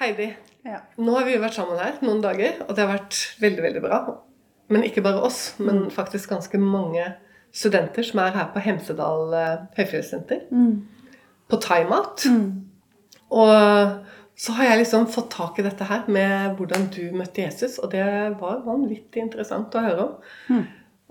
Heidi, Ja. nå har vi vært sammen her noen dager, og det har vært veldig, veldig bra. Men ikke bare oss, men faktisk ganske mange studenter som er her på Hemsedal høyfjellssenter. Mm. På timeout. Og så har jeg liksom fått tak i dette her med hvordan du møtte Jesus, og det var vanvittig interessant å høre om.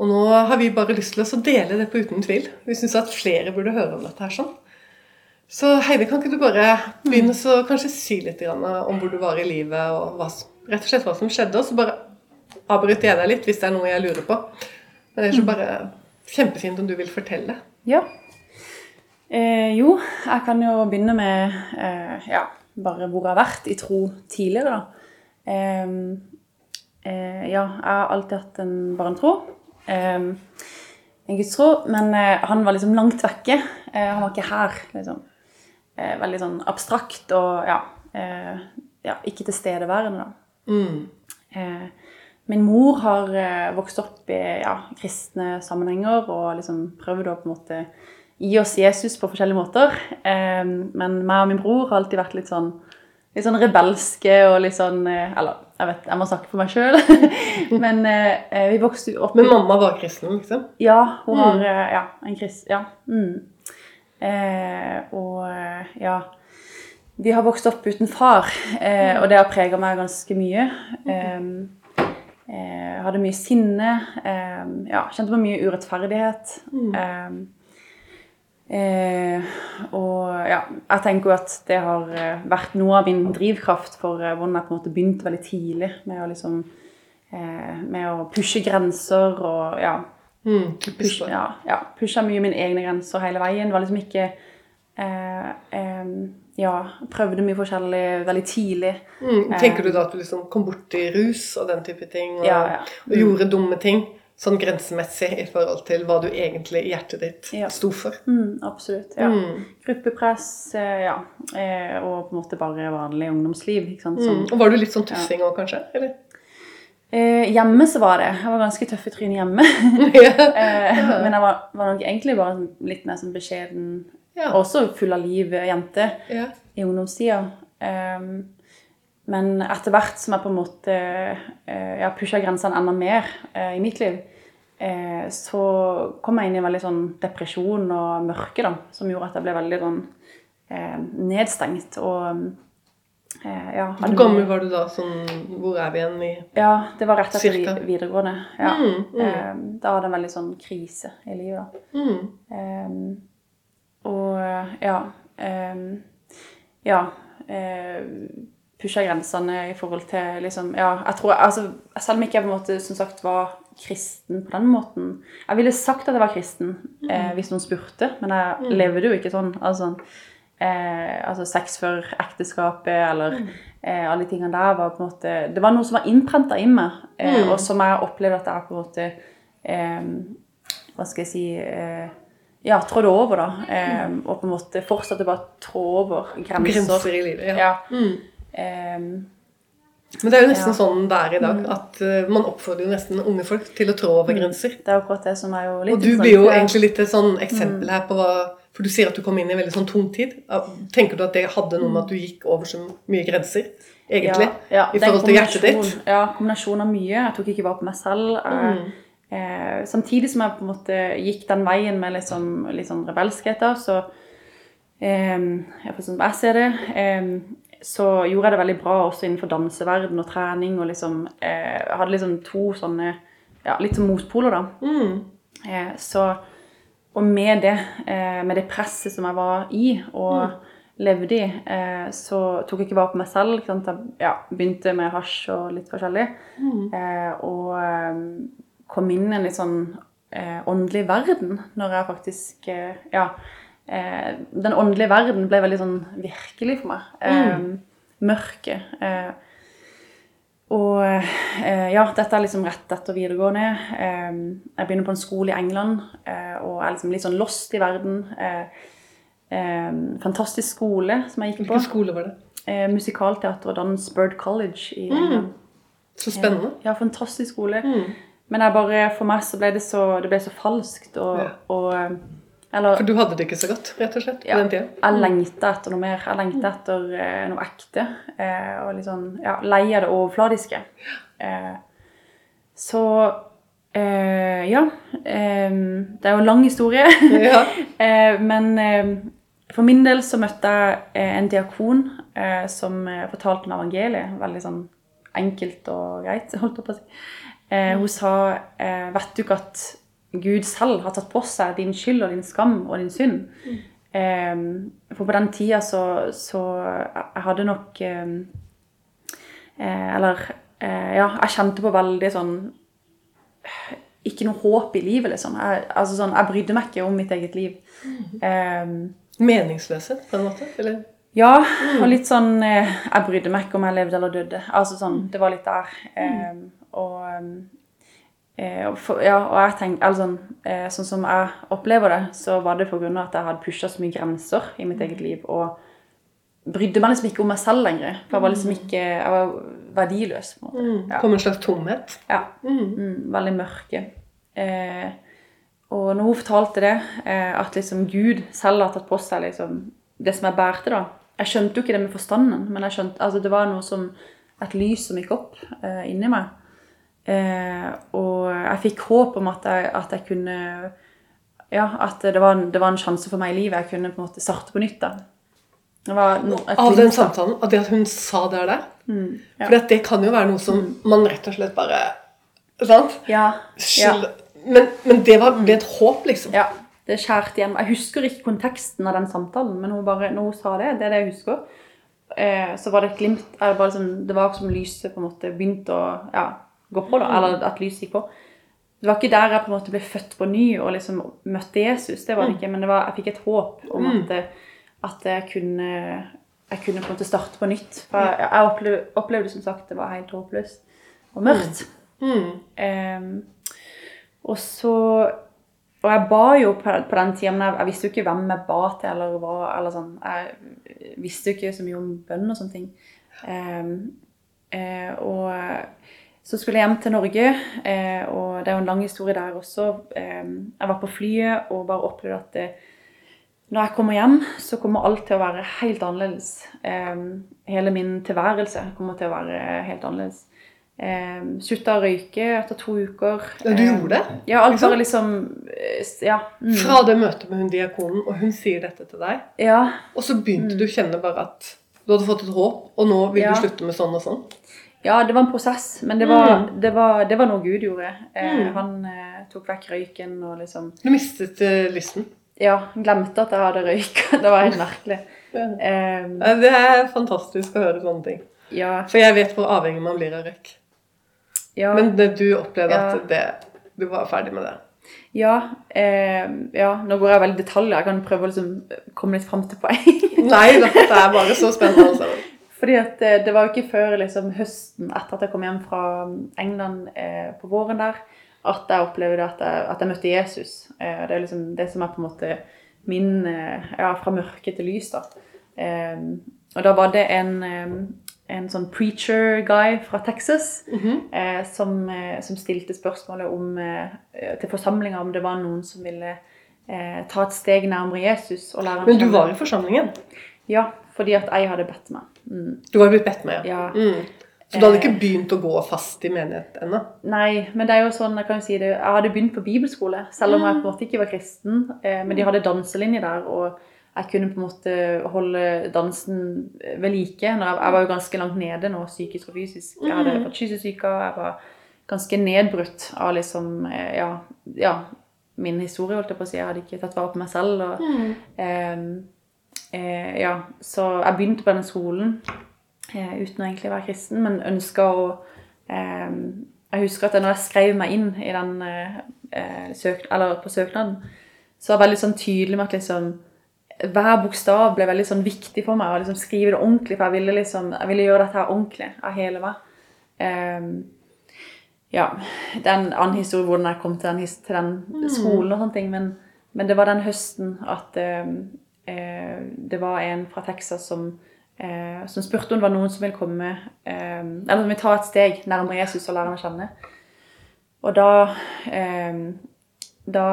Og nå har vi bare lyst til å dele det på uten tvil. Vi syns at flere burde høre om dette her sånn. Så Heidi, kan ikke du bare begynne så kanskje si litt om hvor du var i livet, og hva, rett og slett hva som skjedde, og så bare avbryter jeg deg litt hvis det er noe jeg lurer på. Men det er så bare kjempefint om du vil fortelle. Ja. Eh, jo, jeg kan jo begynne med eh, ja, bare hvor jeg har vært i tro tidligere, da. Eh, ja, jeg har alltid hatt en barnetro. En gudstro. Men eh, han var liksom langt vekke. Eh, han var ikke her, liksom. Eh, veldig sånn abstrakt og ja, eh, ja ikke tilstedeværende, da. Mm. Eh, min mor har eh, vokst opp i ja, kristne sammenhenger og liksom prøvd å på en måte gi oss Jesus på forskjellige måter. Eh, men meg og min bror har alltid vært litt sånn, litt sånn rebelske og litt sånn eh, Eller jeg vet, jeg må snakke for meg sjøl. men eh, vi vokste opp Men mamma var kristen, liksom? ja, hun har eh, ja, en krist... Ja. Mm. Eh, og eh, ja Vi har vokst opp uten far, eh, og det har prega meg ganske mye. Eh, eh, hadde mye sinne. Eh, ja, kjente på mye urettferdighet. Mm. eh, og ja, jeg tenker jo at det har vært noe av min drivkraft for hvordan jeg på en måte begynte veldig tidlig med å liksom eh, Med å pushe grenser og ja, Mm. pusha. ja, ja, pusha mye mine egne grenser hele veien. Var liksom ikke eh, eh, Ja, prøvde mye forskjellig veldig tidlig. Mm. Tenker du da at du liksom kom borti rus og den type ting, og, Ja, ja. og gjorde dumme ting? Sånn grensemessig i forhold til hva du egentlig i hjertet ditt Ja. sto for? Mm, absolutt. ja. Mm. Gruppepress, eh, ja. Eh, og på en måte bare vanlig ungdomsliv. ikke sant? Som, Mm. Og var du litt sånn tøffing òg, kanskje? Eller? Eh, hjemme så var det. Jeg var ganske tøff i trynet hjemme. eh, men jeg var, var nok egentlig bare sånn litt mer sånn beskjeden, Ja. også full av liv eh, jente. ja. i ungdomstida. Eh, men etter hvert som jeg på en måte uh, ja, pusha grensene enda mer eh, i mitt liv, eh, så kom jeg inn i en veldig sånn depresjon og mørke, da, som gjorde at jeg ble veldig sånn eh, nedstengt. Og eh, ja, Hvor gammel var du da? Sånn, hvor er vi igjen i Ja, det var rett etter Cirka. videregående. Ja. Mm, mm. Eh, da hadde jeg en veldig sånn krise i livet. da. mm. Ehm, og ja ehm, Ja. Uh, Pusha grensene i forhold til liksom Ja, jeg tror altså, Selv om ikke jeg på en måte som sagt var kristen på den måten Jeg ville sagt at jeg var kristen eh, hvis noen spurte, men jeg levde jo ikke sånn. Altså, eh, altså sex før ekteskapet eller eh, alle de tingene der var på en måte Det var noe som var innprenta i meg, eh, og som jeg opplevde at jeg på en måte eh, Hva skal jeg si eh, ja, trådde over, da. Eh, og på en måte fortsatte bare å trå over grenser. Grenser i livet. Ja. Ja. Mm. Men det er jo nesten Ja. Mm. sånn det er i dag, at eh, man oppfordrer jo nesten unge folk til å trå over grenser. det er akkurat det som er jo litt Og du blir jo egentlig litt et sånn eksempel Mm. her på hva For du sier at du kom inn i en veldig sånn tung tid. Tenker du at det hadde noe med at du gikk over så mye grenser, egentlig? Ja, ja, I forhold til hjertet ditt? Ja, kombinasjon av mye. Jeg tok ikke vare på meg selv. Mm. Eh, samtidig som jeg på en måte gikk den veien med litt sånn, litt sånn rebelskhet, da, så eh, sånn jeg ser det, eh, så gjorde jeg det veldig bra også innenfor danseverden og trening. og liksom, eh, Jeg hadde liksom to sånne ja, litt som motpoler, da. Mm. Eh, så, og med det, eh, med det presset som jeg var i og levde i, eh, så tok jeg ikke vare på meg selv. Jeg ja, begynte med hasj og litt forskjellig. Eh, og kom inn i en litt sånn eh, åndelig verden når jeg faktisk Ja. Eh, den åndelige verden ble veldig sånn virkelig for meg. Eh, Mørket. Og eh, ja, dette er liksom rett etter videregående. Eh, jeg begynner på en skole i England eh, og er liksom litt sånn lost i verden. Fantastisk skole som jeg gikk på. Hvilken skole var det? Musikalteater og dans Bird College i England. Så spennende. Ja, fantastisk skole. Mm. Men bare, for meg så ble det så, det ble så falskt. Og, Ja. og Eller For du hadde det ikke så godt, rett og slett, på Ja. den tiden. jeg lengta etter noe mer. Jeg lengta etter eh, noe ekte. Eh, og litt sånn ja, lei av det overfladiske. Eh, så eh, ja. Eh, det er jo en lang historie. Ja. eh, men for min del så møtte jeg en diakon eh, som fortalte om evangeliet. Veldig sånn enkelt og greit, holdt jeg på å si. Eh, hun sa Vet du ikke at Gud selv har tatt på seg din skyld og din skam og din synd? Eh, for på den tida så, så jeg hadde nok um, eh, Eller ja, jeg kjente på veldig sånn Ikke noe håp i livet, liksom. Jeg, altså sånn, jeg brydde meg ikke om mitt eget liv. Um, Meningsløse, på en måte? Eller? ja, og litt sånn Jeg brydde meg ikke om jeg levde eller døde. Altså sånn, Det var litt der. Um, og for, ja, og jeg tenker, altså, sånn, eh, sånn som jeg opplever det, så var det pga. at jeg hadde pusha så mye grenser i mitt eget liv. Og brydde meg liksom ikke om meg selv lenger. For jeg var liksom ikke Jeg var verdiløs. på en måte. Ja. Kom en slags tomhet? Ja. Mm. Mm, veldig mørke. Eh, og når hun fortalte det, eh, at liksom Gud selv har tatt på seg liksom, det som jeg bærte, da Jeg skjønte jo ikke det med forstanden, men jeg skjønte, altså, det var noe som et lys som gikk opp eh, inni meg. Eh, og jeg fikk håp om at jeg, at jeg kunne Ja, at det var, det var en sjanse for meg i livet. Jeg kunne på en måte starte på nytt. da. Det var no, Av den samtalen, av det at hun sa det der. Mm, ja. For det kan jo være noe som man rett og slett bare Sant? Ja, ja. Men, men det var ble et håp, liksom. Ja, det skjærte igjen. Jeg husker ikke konteksten av den samtalen, men hun bare, når hun sa det, det er det jeg husker, eh, så var det et glimt liksom, Det var som lyset på en måte begynte å ja, gå på, da, eller at lyset gikk på. Det var ikke der jeg på en måte ble født på ny og liksom møtte Jesus, det var det ikke, men det var, jeg fikk et håp om at, at jeg kunne jeg kunne på en måte starte på nytt. For jeg, jeg opplevde, opplevde som sagt det var helt håpløst og mørkt. Mm. Um, og så Og jeg ba jo på, på den tida, men jeg, jeg visste jo ikke hvem jeg ba til. eller hva, eller sånn. Jeg visste jo ikke så mye om bønn og sånne ting. Um, uh, og så skulle jeg hjem til Norge, eh, og det er jo en lang historie der også. Ehm, jeg var på flyet og bare opplevde at det, når jeg kommer hjem, så kommer alt til å være helt annerledes. Hele min tilværelse kommer til å være helt annerledes. Slutta å røyke etter to uker. Ja, du gjorde det? Ja, alt Liksom? bare liksom eh, Ja. Mm. Fra det møtet med hun diakonen, og hun sier dette til deg, ja. og så begynte du å kjenne bare at du hadde fått et håp, og nå vil Ja. du slutte med sånn og sånn. Ja, det var en prosess, men det var, det var, det var noe Gud gjorde. Eh, Mm. Han eh, tok vekk røyken og liksom Du mistet eh, lysten. Ja, glemte at jeg hadde røyka. Det var helt merkelig. Ja. Um, Det er fantastisk å høre sånne ting. ja, For jeg vet hvor avhengig man blir av røyk. ja. Men du opplevde at det, du var ferdig med det. Ja, eh, ja, nå går jeg veldig i detaljer. Jeg kan prøve å liksom komme litt fram til poeng. Nei, dette er bare så spennende. Altså. Fordi at eh, det var jo ikke før liksom, høsten etter at jeg kom hjem fra England eh, på våren der, at jeg opplevde at jeg, at jeg møtte Jesus. Eh, det er liksom det som er på en måte min eh, Ja, fra mørke til lys, da. Eh, og da var det en, eh, en sånn preacher guy fra Texas eh, som, eh, som stilte spørsmålet om, til forsamlinga om det var noen som ville eh, ta et steg nærmere Jesus. og lære Men du var i forsamlingen. Ja, fordi at jeg hadde bedt meg. Mm. Du hadde blitt bedt med, ja. Mm. Så du hadde ikke begynt å gå fast i menighet ennå? Nei, men det er jo sånn, jeg kan jo si det, jeg hadde begynt på bibelskole, selv om jeg på en måte ikke var kristen. Eh, men de hadde danselinje der, og jeg kunne på en måte holde dansen ved like. Jeg, var jo ganske langt nede nå, psykisk og fysisk. Jeg hadde vært kyssesyke, jeg var ganske nedbrutt av liksom, eh, ja, ja, min historie, holdt jeg på å si. Jeg hadde ikke tatt vare på meg selv. Og, eh, eh, ja, så jeg begynte på denne skolen eh, uten å egentlig være kristen, men ønska å eh, Jeg husker at når jeg skrev meg inn i den, eh, eh, søk, eller på søknaden, så var jeg veldig sånn tydelig med at liksom hver bokstav ble veldig sånn viktig for meg. å liksom skrive det ordentlig, For jeg ville, liksom, jeg ville gjøre dette her ordentlig av hele meg. Um, ja, Det er en annen historie hvordan jeg kom til den, til den skolen, og sånne ting, men, men det var den høsten at eh, det var en fra Texas som, eh, som spurte om det var noen som ville komme eh, Eller som ville ta et steg nærmere Jesus og lære ham å kjenne. Og da, eh, da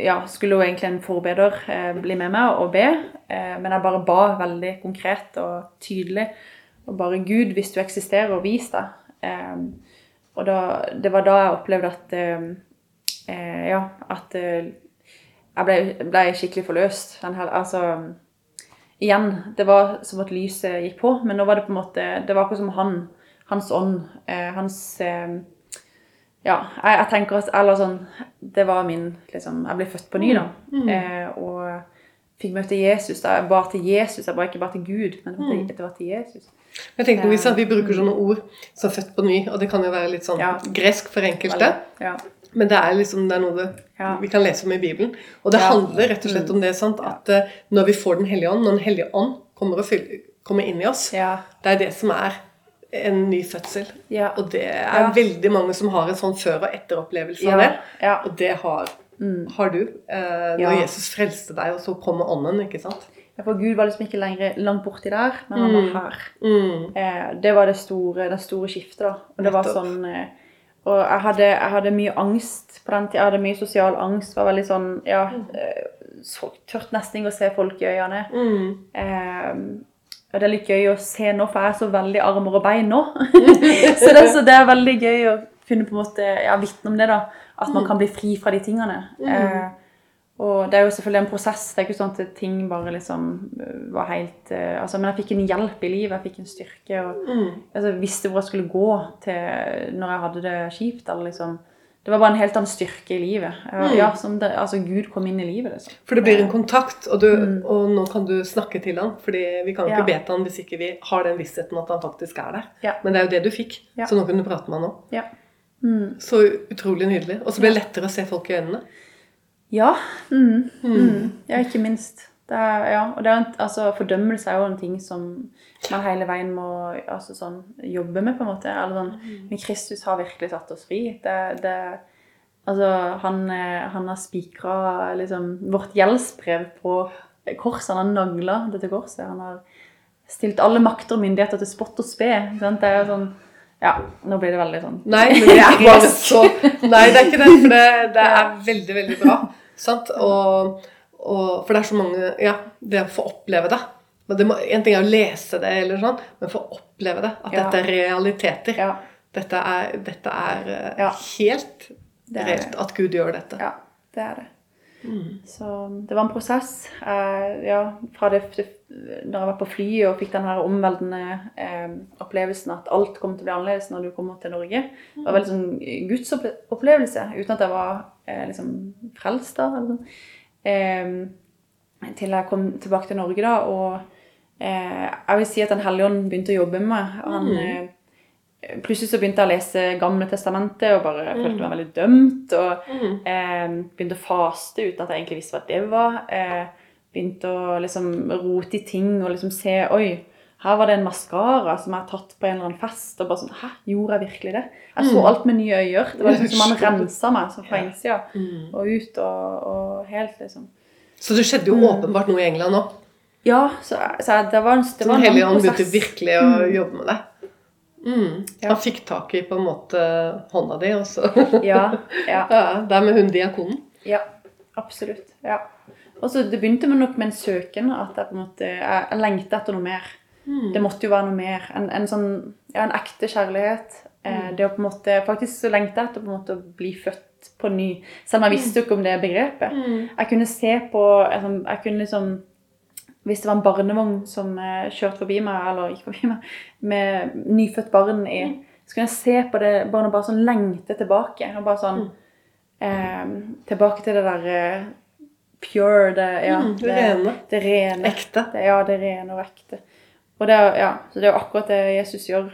ja, skulle jo egentlig en forbeder eh, bli med meg og be, eh, men jeg bare ba veldig konkret og tydelig. Og bare Gud, hvis du eksisterer, og vis deg. Eh, og da, det var da jeg opplevde at eh, eh, Ja, at eh, jeg ble, ble, skikkelig forløst. Her, altså Igjen, det var som at lyset gikk på, men nå var det på en måte Det var akkurat som han, hans ånd, hans ja, jeg, jeg, tenker at Eller sånn Det var min liksom, Jeg ble født på ny, da. Mm. Eh, og fikk møte Jesus. da, Jeg bar til Jesus. Jeg bar ikke bare til Gud, men mm. det var til Jesus. Jeg tenker hvis Vi bruker sånne ord som 'født på ny', og det kan jo være litt sånn ja. gresk for enkelte. Ja. Men det er liksom, det er noe det, ja. vi kan lese om i Bibelen. Og det handler rett og slett mm. om det sant, at uh, når vi får Den hellige ånd, når Den hellige ånd kommer, fyller, kommer inn i oss, det er det som er en ny fødsel. Ja. Og det er ja. veldig mange som har en sånn før- og etteropplevelse ja. av det. Og det har, mm. har du. Eh, når Jesus frelste deg, og så kommer ånden, ikke sant? Ja, for Gud var liksom ikke lenger langt borti der, men han var mm. her. Mm. Eh, det var det store, det store skiftet, da. Og det var sånn eh, Og jeg hadde, jeg hadde, mye angst på den tida. Jeg hadde mye sosial angst. Var veldig sånn Ja, eh, så, tørt nesten ikke å se folk i øynene. Mm. Eh, og det er litt gøy å se nå, for jeg er så veldig armer og bein nå. så, det, så, det, er veldig gøy å kunne på en måte ja, vitne om det. da, At man mm. kan bli fri fra de tingene. Mm. Eh, og det er jo selvfølgelig en prosess. Det er ikke sånn at ting bare liksom øh, var helt uh, altså, Men jeg fikk en hjelp i livet. Jeg fikk en styrke. og mm. altså, Visste hvor jeg skulle gå til når jeg hadde det kjipt. eller liksom det var bare en helt annen styrke i livet. Mm. Ja, som det, altså Gud kom inn i livet. Liksom. For det blir en kontakt, og, du, mm. og nå kan du snakke til han. fordi vi kan ikke ja. be til han hvis ikke vi har den vissheten at han faktisk er der. Ja. Men det er jo det du fikk, så nå kan du prate med han. Ja. Mm. Så utrolig nydelig. Og så blir det lettere å se folk i øynene. Ja. Mm. Mm. Mm. Ja, ikke minst. Det er, ja, og det en, altså, Fordømmelse er jo en ting som man hele veien må altså, sånn, jobbe med, på en måte. Sånn, mm. men Kristus har virkelig satt oss fri. Det, det, altså, han, eh, han har spikra liksom, vårt gjeldsbrev på korset. Han har nagla dette korset. Han har stilt alle makter og myndigheter til spott og spe. Det er sånn ja, nå blir det veldig sånn Nei, men det er bare så Nei, det er ikke det. For det, det er veldig, veldig bra. Sant? Og og, for det er så mange Ja, det å få oppleve det. det må, en ting er å lese det, eller sånn, men få oppleve det. At ja. dette er realiteter. Ja. Dette er, dette er eh, ja. helt det er reelt at Gud gjør dette. Ja, det er det. Mm. Så det var en prosess. Uh, ja, fra det, det når jeg var på flyet og fikk den her omveldende eh, opplevelsen at alt kommer til å bli annerledes når du kommer til Norge. Det var veldig sånn Guds opplevelse, uten at jeg var eh, liksom frelst da. eller. Eh, til jeg kom tilbake til Norge, da. Og eh, jeg vil si at Den hellige ånd begynte å jobbe med meg. Han, mm. Eh, plutselig så begynte jeg å lese Gamle testamentet og bare mm. følte meg veldig dømt. Og mm. eh, begynte å faste uten at jeg egentlig visste hva det var. Eh, begynte å liksom rote i ting og liksom se Oi, her var det en maskara som jeg har tatt på en eller annen fest. Og bare sånn Hæ, gjorde jeg virkelig det? Jeg så mm. alt med nye øyne. Det var liksom som han rensa meg så fra innsida mm. og ut og, og helt, liksom. Så det skjedde jo mm. åpenbart noe i England òg? Ja. Så, så det var en, det var en Helligånd begynte virkelig å jobbe med det? Mm. Ja. Han fikk tak i på en måte hånda di, og så ja, ja. ja, Der med hun diakonen. Ja, absolutt. ja. Og så Det begynte med nok med en søken. At jeg på en måte, jeg, jeg lengta etter noe mer. Mm. Det måtte jo være noe mer. En, en sånn, ja, en ekte kjærlighet. Mm. det å på en måte, Faktisk så lengta jeg etter på en måte å bli født på ny. Selv om jeg visste jo ikke om det begrepet. Mm. Jeg kunne se på jeg, jeg kunne liksom, Hvis det var en barnevogn som eh, kjørte forbi meg, eller gikk forbi meg, med nyfødt barn i, mm. så kunne jeg se på det barnet bare sånn lengte tilbake. og bare sånn, mm. eh, Tilbake til det der eh, pure, det, ja, mm, det, rene. Det rene. Ekte. Det, ja, det rene og ekte. Og det ja, så det er jo akkurat det Jesus gjør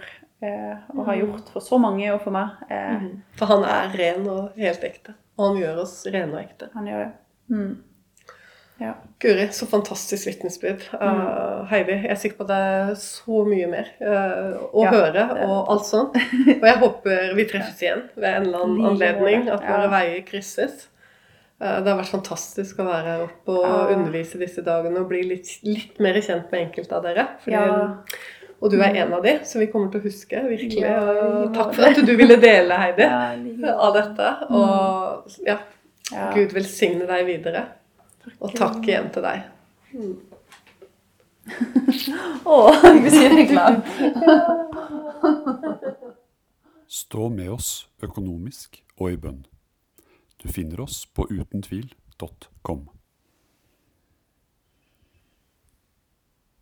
eh, og har mm. gjort for så mange og for meg. Eh. Mm. For han er ren og helt ekte. Og han gjør oss rene og ekte. Han gjør det. Mm. Ja. Guri, så fantastisk vitnesbyrd. Uh, Heidi, jeg er sikker på at det er så mye mer uh, å ja, høre og alt sånt. Og jeg håper vi treffes igjen ved en eller annen anledning. At våre veier krysses. Uh, det har vært fantastisk å være her oppe og undervise disse dagene og bli litt, litt mer kjent med enkelte av dere. Fordi, ja. Og du er en av de, så vi kommer til å huske. virkelig. Ja, takk for at du ville dele, Heidi, av dette. Og ja, Ja. Gud velsigne deg videre. Og takk igjen til deg. Å, jeg blir så glad. Stå med oss økonomisk og i bønn. Du finner oss på utentvil.com.